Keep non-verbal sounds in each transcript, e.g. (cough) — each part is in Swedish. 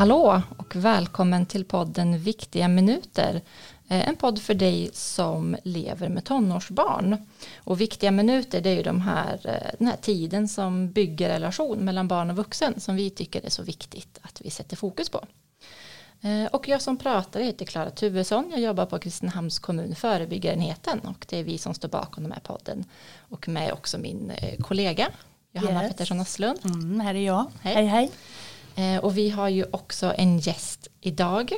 Hallå och välkommen till podden Viktiga minuter. Eh, en podd för dig som lever med tonårsbarn. Och viktiga minuter det är ju de här, eh, den här tiden som bygger relation mellan barn och vuxen som vi tycker är så viktigt att vi sätter fokus på. Eh, och jag som pratar heter Klara Tuvesson. Jag jobbar på Kristinehamns kommun förebyggarenheten och det är vi som står bakom den här podden. Och med också min kollega Johanna yes. Pettersson Asslund. Mm, här är jag. Hej hej. hej. Eh, och vi har ju också en gäst idag.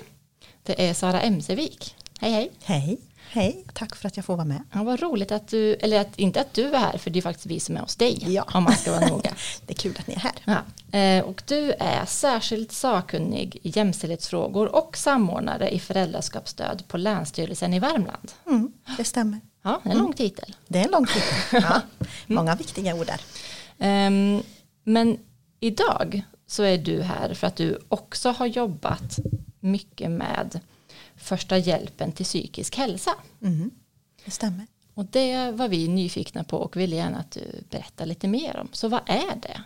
Det är Sara Emsevik. Hej hej. Hej. Hej, tack för att jag får vara med. Ja, vad roligt att du, eller att, inte att du är här, för det är faktiskt vi som är hos dig. Ja. Om man ska vara noga. (laughs) det är kul att ni är här. Ja. Eh, och du är särskilt sakkunnig i jämställdhetsfrågor och samordnare i föräldraskapsstöd på Länsstyrelsen i Värmland. Mm, det stämmer. Ja, en lång titel. Det är en lång titel. (laughs) Ja, många viktiga ord där. Um, men idag så är du här för att du också har jobbat mycket med första hjälpen till psykisk hälsa. Mm, det stämmer. Och det var vi nyfikna på och ville gärna att du berättar lite mer om. Så vad är det?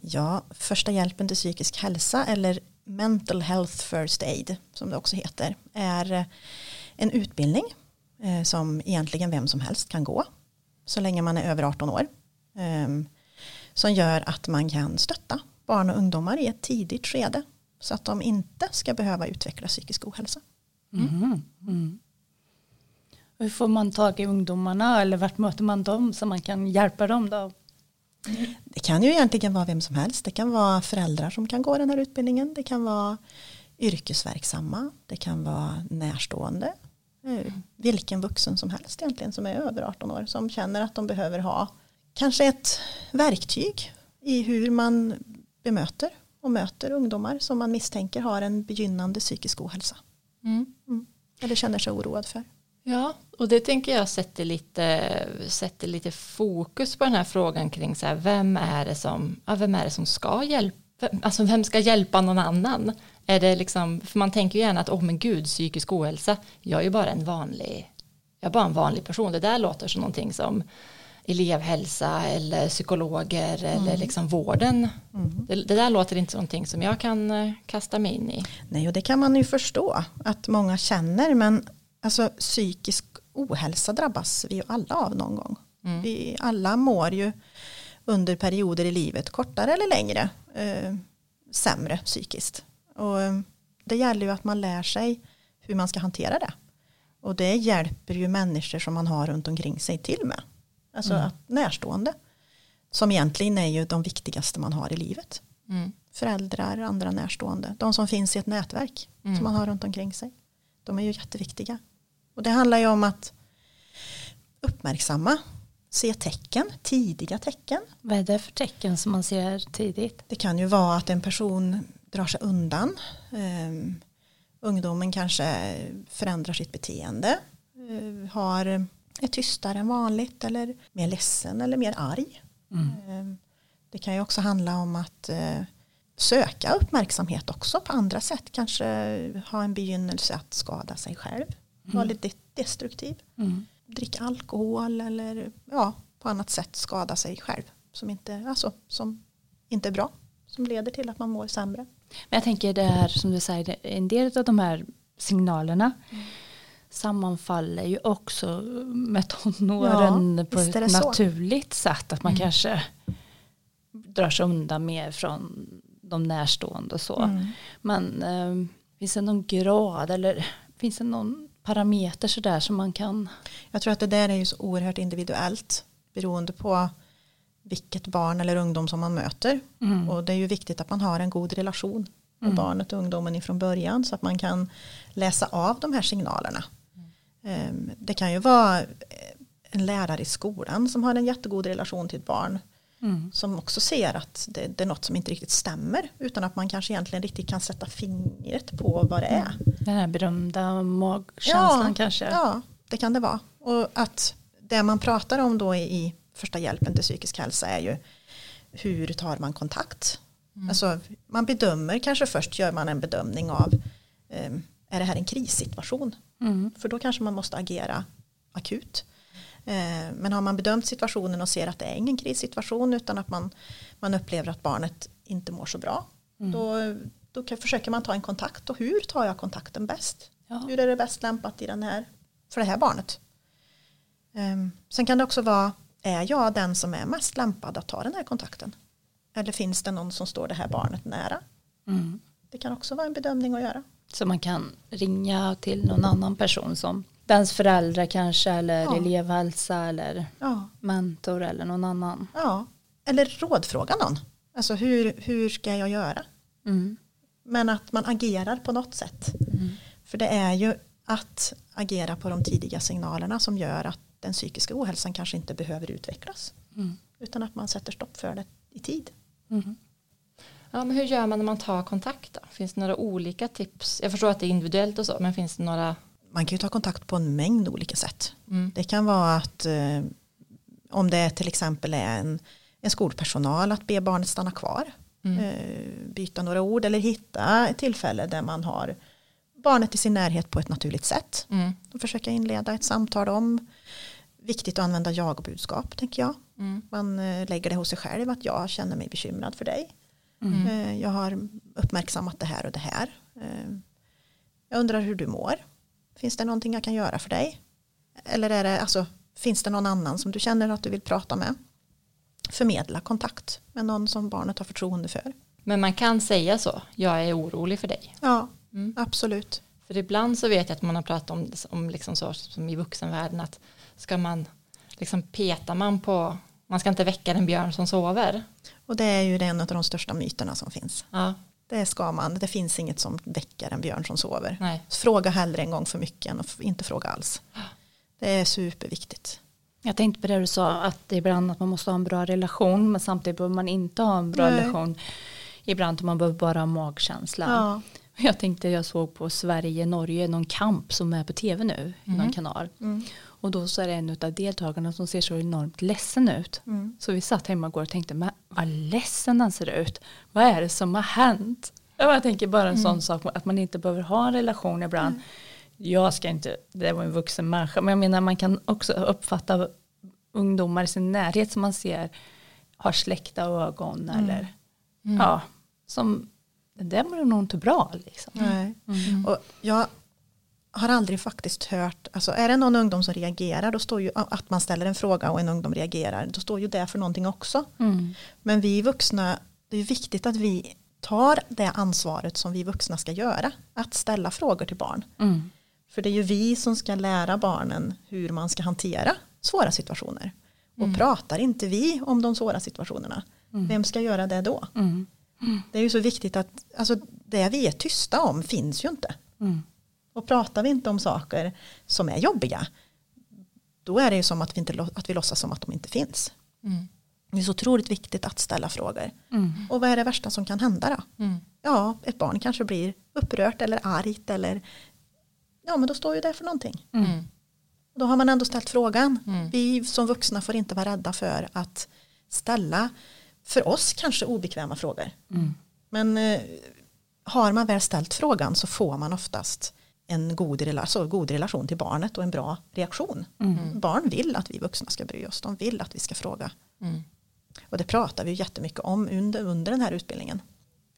Ja, första hjälpen till psykisk hälsa eller mental health first aid som det också heter är en utbildning eh, som egentligen vem som helst kan gå så länge man är över 18 år. Ehm, som gör att man kan stötta barn och ungdomar i ett tidigt skede så att de inte ska behöva utveckla psykisk ohälsa. Mm. Mm. Hur får man tag i ungdomarna eller vart möter man dem så man kan hjälpa dem då? Det kan ju egentligen vara vem som helst. Det kan vara föräldrar som kan gå den här utbildningen. Det kan vara yrkesverksamma. Det kan vara närstående. Eh, vilken vuxen som helst egentligen som är över 18 år som känner att de behöver ha kanske ett verktyg i hur man bemöter och möter ungdomar som man misstänker har en begynnande psykisk ohälsa. Mm. Mm. Eller känner sig oroad för. Ja, och det tänker jag sätter lite, sätter lite fokus på den här frågan kring så här, vem, är det som, ja, vem är det som ska hjälpa, alltså vem ska hjälpa någon annan? Är det liksom, för man tänker ju gärna att, åh oh, men gud, psykisk ohälsa, jag är ju bara en vanlig, jag är bara en vanlig person, det där låter som någonting som elevhälsa eller psykologer mm. eller liksom vården. Mm. Det, det, där låter inte som någonting som jag kan eh, kasta mig in i. Nej och det kan man ju förstå att många känner men alltså psykisk ohälsa drabbas vi ju alla av någon gång. Mm. Vi alla mår ju under perioder i livet kortare eller längre eh, sämre psykiskt. Och eh, det gäller ju att man lär sig hur man ska hantera det. Och det hjälper ju människor som man har runt omkring sig till med. Alltså mm. närstående. Som egentligen är ju de viktigaste man har i livet. Mm. Föräldrar, andra närstående. De som finns i ett nätverk mm. som man har runt omkring sig. De är ju jätteviktiga. Och det handlar ju om att uppmärksamma, se tecken, tidiga tecken. Vad är det för tecken som man ser tidigt? Det kan ju vara att en person drar sig undan. Um, ungdomen kanske förändrar sitt beteende. Uh, har är tystare än vanligt eller mer ledsen eller mer arg. Mm. Ehm, det kan ju också handla om att eh, söka uppmärksamhet också på andra sätt. Kanske ha en begynnelse att skada sig själv. Mm. Vara lite destruktiv. Mm. Dricka alkohol eller ja, på annat sätt skada sig själv. Som inte, alltså, som inte är bra. Som leder till att man mår sämre. Men jag tänker det här som du säger, en del av de här signalerna mm sammanfaller ju också med tonåren ja, på ett naturligt så. sätt. Att man mm. kanske drar sig undan mer från de närstående och så. Mm. Men eh, finns det någon grad eller finns det någon parameter sådär som man kan? Jag tror att det där är ju så oerhört individuellt beroende på vilket barn eller ungdom som man möter. Mm. Och det är ju viktigt att man har en god relation med mm. barnet och ungdomen ifrån början så att man kan läsa av de här signalerna. Ehm, det kan ju vara en lärare i skolan som har en jättegod relation till ett barn. Mm. Som också ser att det, det, är något som inte riktigt stämmer. Utan att man kanske egentligen riktigt kan sätta fingret på vad det är. Den här berömda magkänslan ja, kanske. Ja, det kan det vara. Och att det man pratar om då i första hjälpen till psykisk hälsa är ju hur tar man kontakt. Mm. Alltså, man bedömer, kanske först gör man en bedömning av um, är det här en krissituation? Mm. För då kanske man måste agera akut. Eh, men har man bedömt situationen och ser att det är ingen krissituation utan att man, man upplever att barnet inte mår så bra. Mm. Då då kan, försöker man ta en kontakt och hur tar jag kontakten bäst? Ja. Hur är det bäst lämpat i den här, för det här barnet? Um, sen kan det också vara, är jag den som är mest lämpad att ta den här kontakten? Eller finns det någon som står det här barnet nära? Mm. Det kan också vara en bedömning att göra. Så man kan ringa till någon annan person som dens föräldrar kanske eller Ja. elevhälsa eller Ja. mentor eller någon annan. ja. Eller rådfråga någon. Alltså hur, hur ska jag göra? Mm. Men att man agerar på något sätt. Mm. För det är ju att agera på de tidiga signalerna som gör att den psykiska ohälsan kanske inte behöver utvecklas. Mm. Utan att man sätter stopp för det i tid. Ja, men hur gör man när man tar kontakt då? Finns det några olika tips? Jag förstår att det är individuellt och så, men finns det några? Man kan ju ta kontakt på en mängd olika sätt. Mm. Det kan vara att eh, om det till exempel är en, en skolpersonal att be barnet stanna kvar. Mm. Eh, byta några ord eller hitta ett tillfälle där man har barnet i sin närhet på ett naturligt sätt. Mm. Och försöka inleda ett samtal om. Viktigt att använda jag-budskap tänker jag. Mm. Man eh, lägger det hos sig själv att jag känner mig bekymrad för dig. Mm. Eh, Jag har uppmärksammat det här och det här. Eh, Jag undrar hur du mår. Finns det någonting jag kan göra för dig? Eller är det, alltså, finns det någon annan som du känner att du vill prata med? Förmedla kontakt med någon som barnet har förtroende för. Men man kan säga så, jag är orolig för dig. Ja, Mm. absolut. För ibland så vet jag att man har pratat om, om liksom så som i vuxenvärlden att ska man liksom petar man på man ska inte väcka en björn som sover. Och det är ju en av de största myterna som finns. Ja, Det ska man, det finns inget som väcker en björn som sover. nej. Fråga hellre en gång för mycket än att inte fråga alls. Det är superviktigt. Jag tänkte på det du sa att ibland att man måste ha en bra relation men samtidigt behöver man inte ha en bra Nej. relation. Ibland man behöver bara ha magkänsla. Ja. Jag tänkte jag såg på Sverige-Norge någon kamp som är på tv nu i någon kanal. Mm. Och då så är det en av deltagarna som ser så enormt ledsen ut. Mm. Så vi satt hemma igår och tänkte, men vad ledsen han ser ut. Vad är det som har hänt? Ja, Jag tänker bara en sån sak att man inte behöver ha en relation ibland. Jag ska inte, det var en vuxen människa, men jag menar man kan också uppfatta ungdomar i sin närhet som man ser har släckta ögon eller ja, som det där var nog inte bra liksom. Nej. Mm. Och jag har aldrig faktiskt hört, alltså är det någon ungdom som reagerar, då står ju att man ställer en fråga och en ungdom reagerar, då står ju det för någonting också. Mm. Men vi vuxna, det är viktigt att vi tar det ansvaret som vi vuxna ska göra, att ställa frågor till barn. Mm. För det är ju vi som ska lära barnen hur man ska hantera svåra situationer. Och pratar inte vi om de svåra situationerna, vem ska göra det då? Mm. Det är ju så viktigt att alltså, det vi är tysta om finns ju inte. Mm. Och pratar vi inte om saker som är jobbiga, då är det ju som att vi, inte, att vi låtsas som att de inte finns. Mm. Det är så otroligt viktigt att ställa frågor. Mm. Och vad är det värsta som kan hända då? Mm. Ja, ett barn kanske blir upprört eller argt eller ja, men då står ju det för någonting. Mm. Och då har man ändå ställt frågan. Mm. Vi som vuxna får inte vara rädda för att ställa för oss kanske obekväma frågor. Mm. Men eh, har man väl ställt frågan så får man oftast en god, rela- så god relation till barnet och en bra reaktion. Mm. Barn vill att vi vuxna ska bry oss. De vill att vi ska fråga. Mm. Och det pratar vi jättemycket om under, under den här utbildningen.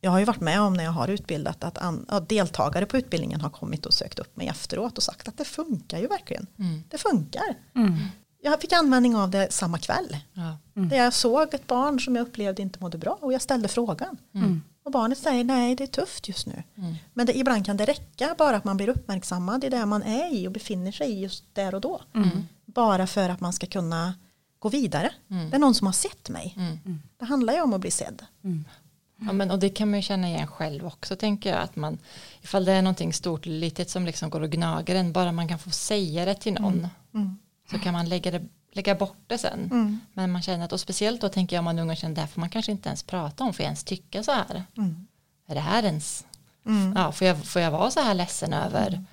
Jag har ju varit med om när jag har utbildat att an, ja, deltagare på utbildningen har kommit och sökt upp mig efteråt och sagt att det funkar ju verkligen. Mm. Det funkar. Mm. Jag fick användning av det samma kväll. Ja. Där jag såg ett barn som jag upplevde inte mådde bra och jag ställde frågan. Mm. Och barnet säger nej det är tufft just nu. Mm. Men det, ibland kan det räcka bara att man blir uppmärksammad i det man är i och befinner sig i just där och då. Mm. Bara för att man ska kunna gå vidare. Mm. Det är någon som har sett mig. Mm. Det handlar ju om att bli sedd. Mm. Ja, men, och det kan man ju känna igen själv också tänker jag. Att man, ifall det är någonting stort eller litet som liksom går och gnager en, bara man kan få säga det till någon Mm. så kan man lägga, det, lägga bort det sen. Mm. Men man känner att, och speciellt då tänker jag om man unga känner, det här får man kanske inte ens prata om, får jag ens tycka så här? Mm. Är det här ens, Mm. ja, får, jag, får jag vara så här ledsen över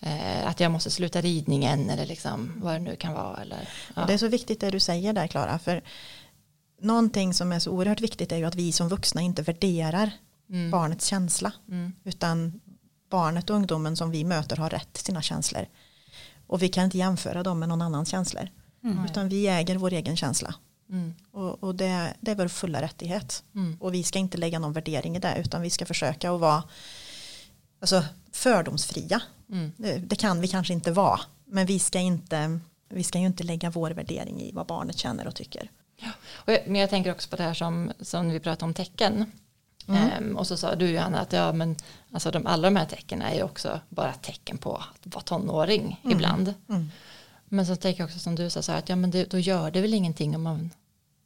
eh, att jag måste sluta ridningen eller liksom vad det nu kan vara? Eller, ja. Det är så viktigt det du säger där Klara. För någonting som är så oerhört viktigt är ju att vi som vuxna inte värderar Mm. barnets känsla. Mm. Utan barnet och ungdomen som vi möter har rätt till sina känslor. Och vi kan inte jämföra dem med någon annans känslor. Mm. Utan vi äger vår egen känsla. Mm. Och, och det, det, är vår fulla rättighet. Mm. Och vi ska inte lägga någon värdering i det utan vi ska försöka att vara alltså, fördomsfria. Mm. Det, det, kan vi kanske inte vara. Men vi ska, inte, vi ska ju inte lägga vår värdering i vad barnet känner och tycker. Ja. Och jag, men jag tänker också på det här som, som vi pratade om tecken. Mm. Ehm, och så sa du Johanna att ja, men, alltså de, alla de här tecknen är ju också bara tecken på att vara tonåring mm. ibland. Mm. Men så tänker jag också som du sa så här, att ja, men det, då gör det väl ingenting om man,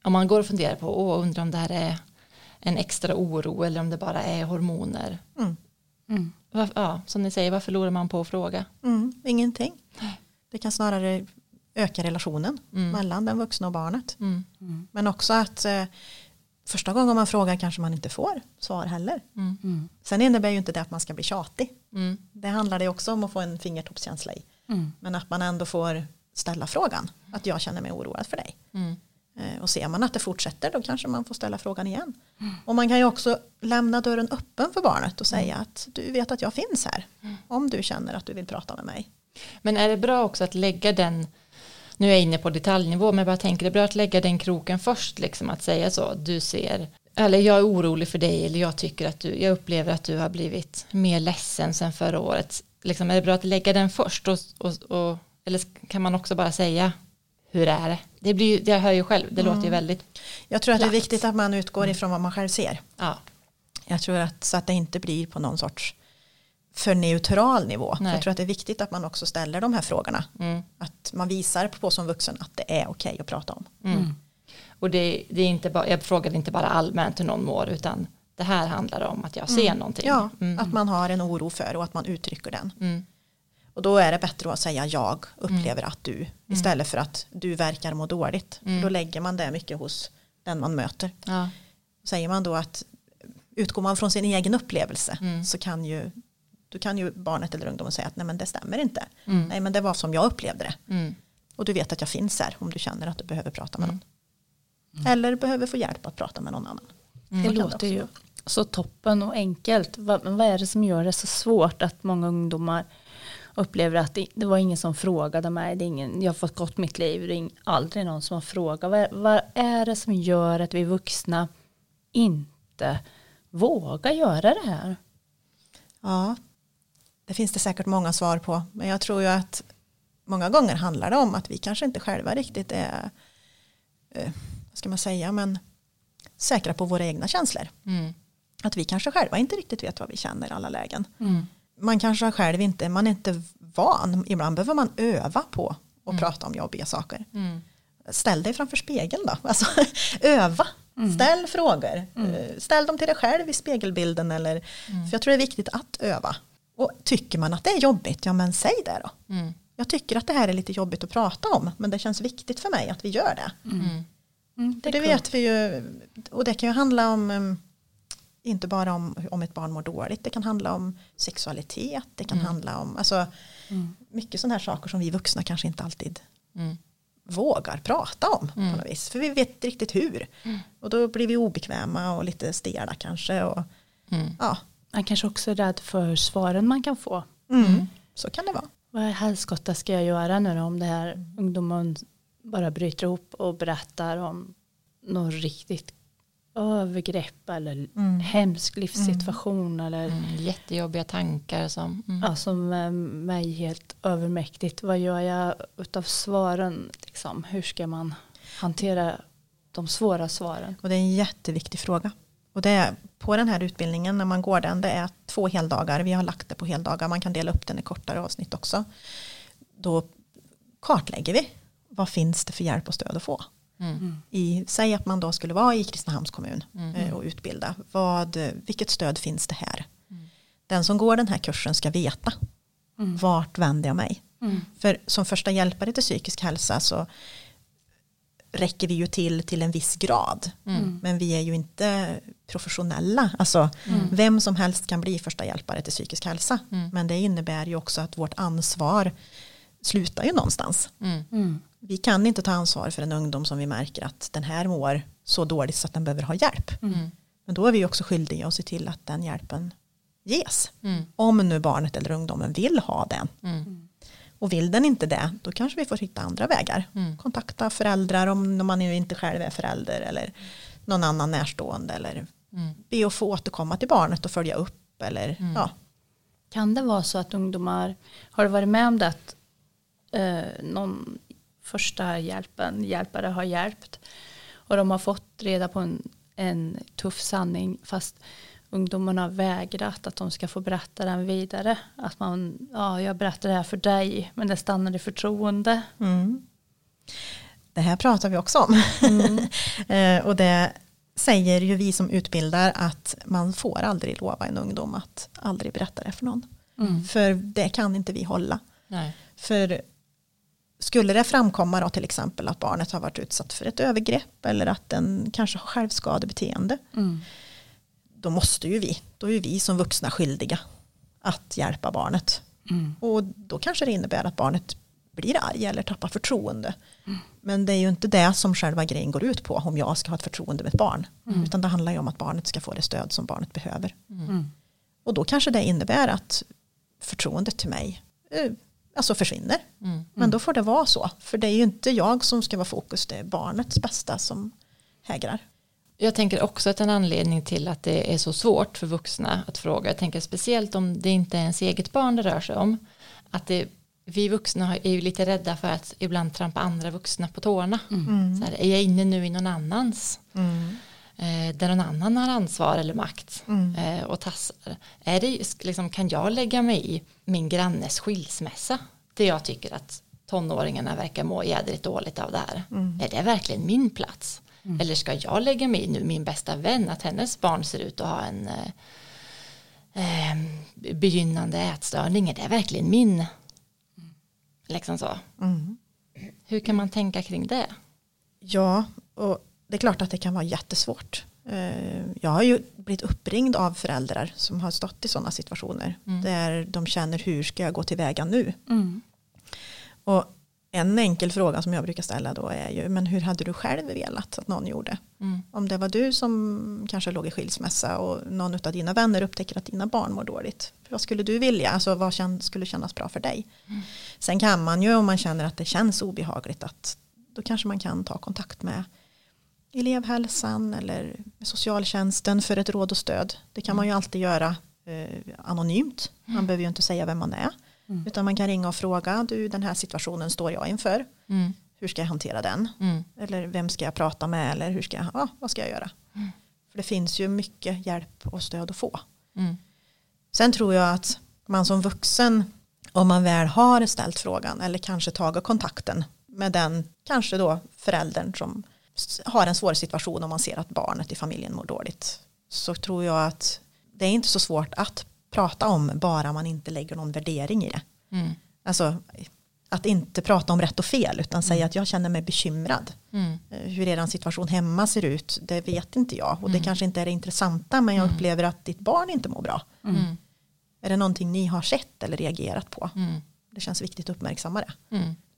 om man går och funderar på och undrar om det här är en extra oro eller om det bara är hormoner. Mm. Mm. Var, ja, som ni säger, vad förlorar man på att fråga? Mm, ingenting. Det kan snarare öka relationen mm. mellan den vuxna och barnet. Mm. Mm. Men också att eh, första gången man frågar kanske man inte får svar heller. Mm. Sen innebär ju inte det att man ska bli tjatig. Det handlar det också om att få en fingertoppskänsla i. Men att man ändå får ställa frågan. Att jag känner mig oroad för dig. Eh, och ser man att det fortsätter då kanske man får ställa frågan igen. Mm. Och man kan ju också lämna dörren öppen för barnet och säga mm. att du vet att jag finns här. Mm. Om du känner att du vill prata med mig. Men är det bra också att lägga den, nu är jag inne på detaljnivå, men jag bara tänker det är bra att lägga den kroken först, liksom att säga så, du ser, eller jag är orolig för dig, eller jag tycker att du, jag upplever att du har blivit mer ledsen sen förra året. Liksom, är det bra att lägga den först, och, och, och eller kan man också bara säga hur är det? Det, blir, det hör ju själv, det mm. låter ju väldigt Jag tror att platt. det är viktigt att man utgår ifrån vad man själv ser. Ja. Jag tror att så att det inte blir på någon sorts för neutral nivå. Jag tror att det är viktigt att man också ställer de här frågorna. Mm. Att man visar på som vuxen att det är okej att prata om. Mm. mm. Och det, det, är inte bara, jag frågade inte bara allmänt hur någon mår utan det här handlar om att jag ser mm. någonting. Ja, mm. att man har en oro för och att man uttrycker den. Mm. Och då är det bättre att säga jag upplever mm. att du mm. istället för att du verkar må dåligt. Mm. Då lägger man det mycket hos den man möter. Ja. Säger man då att utgår man från sin egen upplevelse mm. så kan ju då kan ju barnet eller ungdomen säga att nej men det stämmer inte. Mm. Nej men det var som jag upplevde det. Mm. Och du vet att jag finns här om du känner att du behöver prata med någon. Eller behöver få hjälp att prata med någon annan. Det låter ju så toppen och enkelt. Vad, vad är det som gör det så svårt att många ungdomar upplever att det, det var ingen som frågade mig. Det är ingen, jag har fått gått mitt liv. Det är aldrig någon som har frågat. Vad, vad är det som gör att vi vuxna inte vågar göra det här? Ja, det finns det säkert många svar på. Men jag tror ju att många gånger handlar det om att vi kanske inte själva riktigt är, eh, vad ska man säga, men säkra på våra egna känslor. Mm. Att vi kanske själva inte riktigt vet vad vi känner i alla lägen. Mm man kanske själv inte, man är inte van. Ibland behöver man öva på att mm. prata om jobbiga saker. Mm. Ställ dig framför spegeln då. (laughs) Alltså, öva. Mm. Ställ frågor. Mm. Eh, ställ dem till dig själv i spegelbilden. Eller, mm. För jag tror det är viktigt att öva. Och tycker man att det är jobbigt, ja men säg det då. Jag tycker att det här är lite jobbigt att prata om. Men det känns viktigt för mig att vi gör det. det, det vet vi ju. Och det kan ju handla om inte bara om, om ett barn mår dåligt, det kan handla om sexualitet, det kan mm. handla om alltså, mm. mycket sådana här saker som vi vuxna kanske inte alltid mm. vågar prata om. på mm. något vis. För vi vet inte riktigt hur. Mm. Och då blir vi obekväma och lite stela kanske. Och, mm. ja. Man kanske också är rädd för svaren man kan få. Så kan det vara. Vad helskotta ska jag göra nu om det här ungdomen bara bryter ihop och berättar om något riktigt övergrepp eller mm. hemsk livssituation mm. eller mm. jättejobbiga tankar som, mm. ja, som är mig helt övermäktigt. Vad gör jag utav svaren? Liksom? Hur ska man hantera de svåra svaren? Och det är en jätteviktig fråga. Och det är på den här utbildningen när man går den, det är två heldagar. Vi har lagt det på heldagar. Man kan dela upp den i kortare avsnitt också. Då kartlägger vi. Vad finns det för hjälp och stöd att få? Mm. I, säg att man då skulle vara i Kristinehamns kommun mm. Eh, och utbilda. Vad, vilket stöd finns det här? Mm. Den som går den här kursen ska veta. Mm. Vart vänder jag mig? Mm. För som första hjälpare till psykisk hälsa så räcker vi ju till till en viss grad. Mm. Men vi är ju inte professionella. Alltså, Vem som helst kan bli första hjälpare till psykisk hälsa. Men det innebär ju också att vårt ansvar slutar ju någonstans. Vi kan inte ta ansvar för en ungdom som vi märker att den här mår så dåligt så att den behöver ha hjälp. Mm. Men då är vi också skyldiga att se till att den hjälpen ges. Mm. Om nu barnet eller ungdomen vill ha den. Mm. Och vill den inte det, då kanske vi får hitta andra vägar. Mm. Kontakta föräldrar om man inte själv är förälder eller någon annan närstående. Eller mm. be att få återkomma till barnet och följa upp. Eller, mm. ja. Kan det vara så att ungdomar, har du varit med om det att eh, någon första hjälpen, hjälpare har hjälpt och de har fått reda på en, en tuff sanning fast ungdomarna har vägrat att de ska få berätta den vidare. Att man, ja jag berättar det här för dig men det stannar i förtroende. Mm. Det här pratar vi också om. Mm. (laughs) Eh, och det säger ju vi som utbildar att man får aldrig lova en ungdom att aldrig berätta det för någon. Mm. För det kan inte vi hålla. Nej. För skulle det framkomma då till exempel att barnet har varit utsatt för ett övergrepp eller att den kanske har självskadebeteende. Mm. Då måste ju vi, då är vi som vuxna skyldiga att hjälpa barnet. Mm. Och då kanske det innebär att barnet blir arg eller tappar förtroende. Mm. Men det är ju inte det som själva grejen går ut på om jag ska ha ett förtroende med ett barn. Mm. Utan det handlar ju om att barnet ska få det stöd som barnet behöver. Mm. Och då kanske det innebär att förtroendet till mig eh, alltså försvinner. Mm. Men då får det vara så. För det är ju inte jag som ska vara fokus, det är barnets bästa som hägrar. Jag tänker också att en anledning till att det är så svårt för vuxna att fråga, jag tänker speciellt om det inte är ens eget barn det rör sig om, att det, vi vuxna är ju lite rädda för att ibland trampa andra vuxna på tårna. Mm. Så här, är jag inne nu i någon annans? Mm. Eh, där någon annan har ansvar eller makt mm. eh, och tassar. Är det, liksom, kan jag lägga mig i min grannes skilsmässa? Det jag tycker att tonåringarna verkar må jädrigt dåligt av det här. Mm. Är det verkligen min plats? Mm. Eller ska jag lägga mig i nu min bästa vän att hennes barn ser ut att ha en eh, eh begynnande ätstörning? Är det verkligen min? Liksom så. Mm. Hur kan man tänka kring det? Ja, och det är klart att det kan vara jättesvårt. Eh, jag har ju blivit uppringd av föräldrar som har stått i sådana situationer. Mm. Där de känner hur ska jag gå tillväga nu? Mm. Och en enkel fråga som jag brukar ställa då är ju men hur hade du själv velat att någon gjorde? Mm. Om det var du som kanske låg i skilsmässa och någon av dina vänner upptäcker att dina barn mår dåligt. Vad skulle du vilja? Alltså vad skulle kännas bra för dig? Mm. Sen kan man ju om man känner att det känns obehagligt att då kanske man kan ta kontakt med elevhälsan eller socialtjänsten för ett råd och stöd. Det kan man ju alltid göra eh, anonymt. Man mm. behöver ju inte säga vem man är. Mm. Utan man kan ringa och fråga, du den här situationen står jag inför. Mm. Hur ska jag hantera den? Mm. Eller vem ska jag prata med? Eller hur ska jag, ja, vad ska jag göra? Mm. För det finns ju mycket hjälp och stöd att få. Mm. Sen tror jag att man som vuxen, om man väl har ställt frågan eller kanske tagit kontakten med den, kanske då föräldern som har en svår situation om man ser att barnet i familjen mår dåligt så tror jag att det är inte så svårt att prata om bara man inte lägger någon värdering i det. Mm. Alltså att inte prata om rätt och fel utan mm. säga att jag känner mig bekymrad. Mm. Eh, hur er situation hemma ser ut det vet inte jag och det mm. kanske inte är det intressanta men jag mm. upplever att ditt barn inte mår bra. Mm. Är det någonting ni har sett eller reagerat på? Det känns viktigt att uppmärksamma det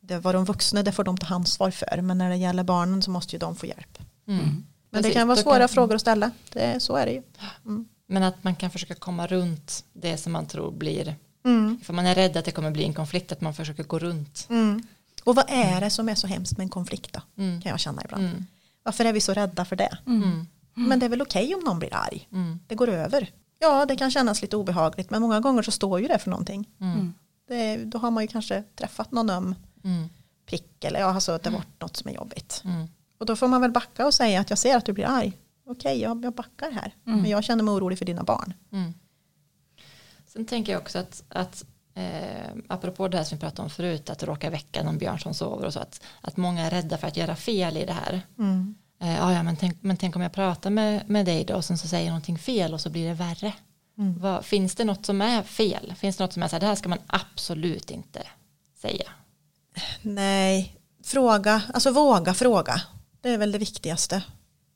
det var de vuxna, det får de ta ansvar för. Men när det gäller barnen så måste ju de få hjälp. Mm. mm. Men det kan vara svåra kan... frågor att ställa. Det, så är det ju. Mm. Men att man kan försöka komma runt det som man tror blir. Mm. För man är rädd att det kommer bli en konflikt. Att man försöker gå runt. Mm. Och vad är det som är så hemskt med en konflikt då? Mm. Kan jag känna ibland. Varför är vi så rädda för det? Men det är väl okej okay om någon blir arg. Det går över. Ja, det kan kännas lite obehagligt. Men många gånger så står ju det för någonting. Det, då har man ju kanske träffat någon öm mm. prick eller ja, alltså det varit något som är jobbigt. Mm. Och då får man väl backa och säga att jag ser att du blir arg. Okej, jag, jag backar här. Mm. Men jag känner mig orolig för dina barn. Mm. Sen tänker jag också att, att eh, apropå det här som vi pratade om förut, att råka väcka någon björn som sover och så, att, att många är rädda för att göra fel i det här. Mm. Eh, ja, men, tänk, men tänk om jag pratar med, med dig då och sen så säger jag någonting fel och så blir det värre. Mm. Vad, finns det något som är fel? Finns det något som är så här, det här ska man absolut inte säga? Nej, fråga, alltså våga fråga. Det är väl det viktigaste.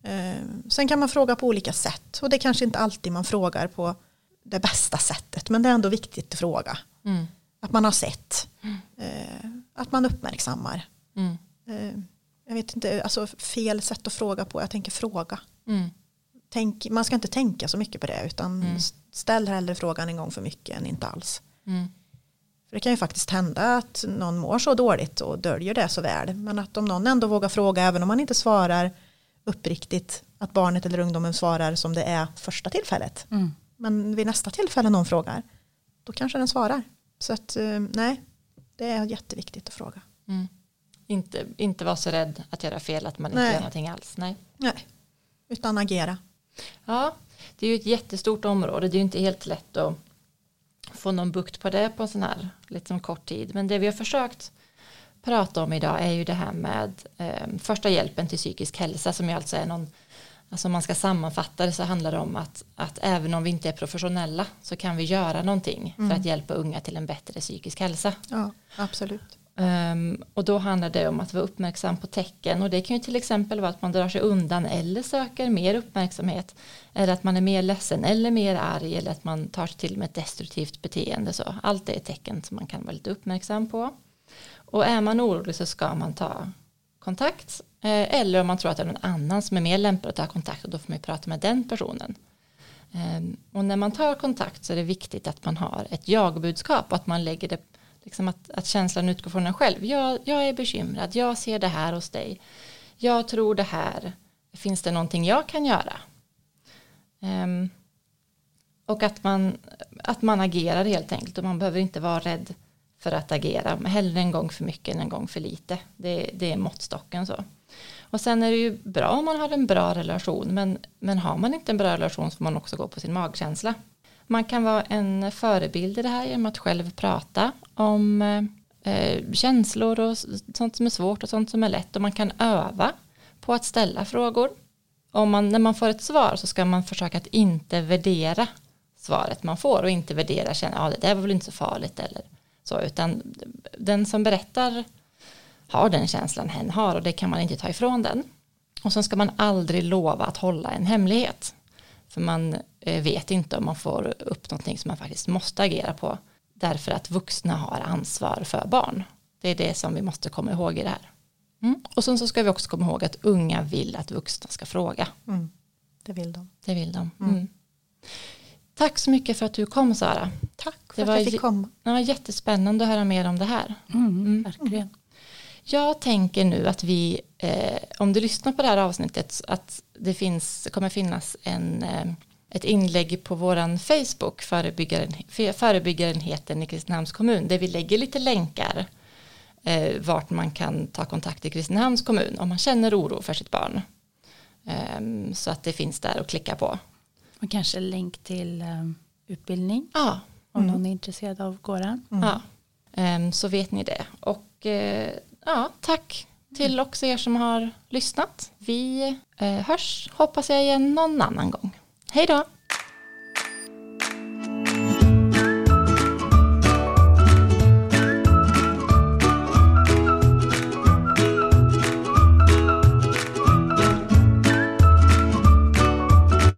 Eh, sen kan man fråga på olika sätt och det är kanske inte alltid man frågar på det bästa sättet men det är ändå viktigt att fråga. Mm. Att man har sett. Mm. Eh, att man uppmärksammar. Mm. Eh, jag vet inte, alltså fel sätt att fråga på. Jag tänker fråga. Mm. Tänk, man ska inte tänka så mycket på det utan mm. ställ hellre frågan en gång för mycket än inte alls. För det kan ju faktiskt hända att någon mår så dåligt och döljer det så väl. Men att om någon ändå vågar fråga, även om man inte svarar uppriktigt, att barnet eller ungdomen svarar som det är första tillfället. Mm. Men vid nästa tillfälle någon frågar, då kanske den svarar. Så att eh, nej, det är jätteviktigt att fråga. Mm. Inte, inte vara så rädd att göra fel, att man inte nej. gör någonting alls. Nej. nej, utan agera. Ja, det är ju ett jättestort område. Det är ju inte helt lätt att få någon bukt på det på en sån här liksom kort tid. Men det vi har försökt prata om idag är ju det här med eh, första hjälpen till psykisk hälsa som ju alltså är någon Alltså om man ska sammanfatta det så handlar det om att, att även om vi inte är professionella så kan vi göra någonting mm. för att hjälpa unga till en bättre psykisk hälsa. Ja, absolut. Um, och då handlar det om att vara uppmärksam på tecken. Och det kan ju till exempel vara att man drar sig undan eller söker mer uppmärksamhet. Eller att man är mer ledsen eller mer arg. Eller att man tar sig till med ett destruktivt beteende. Så allt det är tecken som man kan vara lite uppmärksam på. Och är man orolig så ska man ta kontakt. Eh, eller om man tror att det är någon annan som är mer lämpad att ta kontakt. Och då får man prata med den personen. Um, och när man tar kontakt så är det viktigt att man har ett jagbudskap och att man lägger det Liksom att, att känslan utgår från en själv. Jag, jag är bekymrad, jag ser det här hos dig. Jag tror det här. Finns det någonting jag kan göra? Um, och att man, att man agerar helt enkelt och man behöver inte vara rädd för att agera. Hellre en gång för mycket än en gång för lite. Det, det är måttstocken så. Och sen är det ju bra om man har en bra relation men, men har man inte en bra relation så får man också gå på sin magkänsla. Man kan vara en förebild i det här genom att själv prata om eh, känslor och sånt som är svårt och sånt som är lätt och man kan öva på att ställa frågor. Om man, när man får ett svar så ska man försöka att inte värdera svaret man får och inte värdera känna ja det där var väl inte så farligt eller så utan den som berättar har den känslan hen har och det kan man inte ta ifrån den. Och sen ska man aldrig lova att hålla en hemlighet. För man eh, vet inte om man får upp någonting som man faktiskt måste agera på. Därför att vuxna har ansvar för barn. Det är det som vi måste komma ihåg i det här. Mm. Och sen så ska vi också komma ihåg att unga vill att vuxna ska fråga. Mm. Det vill de. Det vill de. Mm. mm. Tack så mycket för att du kom Sara. Tack för det att jag fick komma. Det var jättespännande att höra mer om det här. Mm, mm. verkligen. Jag tänker nu att vi, eh, om du lyssnar på det här avsnittet, att det finns, kommer finnas en, eh, ett inlägg på våran Facebook, förebyggaren, förebyggarenheten i Kristinehamns kommun, där vi lägger lite länkar eh, vart man kan ta kontakt i Kristinehamns kommun om man känner oro för sitt barn. Eh, så att det finns där att klicka på. Och kanske länk till um, utbildning. Ja. Om mm. någon är intresserad av gården. Mm. Ja. Um, så vet ni det. Och uh, ja, tack till också er som har lyssnat. Vi eh, hörs, hoppas jag igen någon annan gång. Hej då!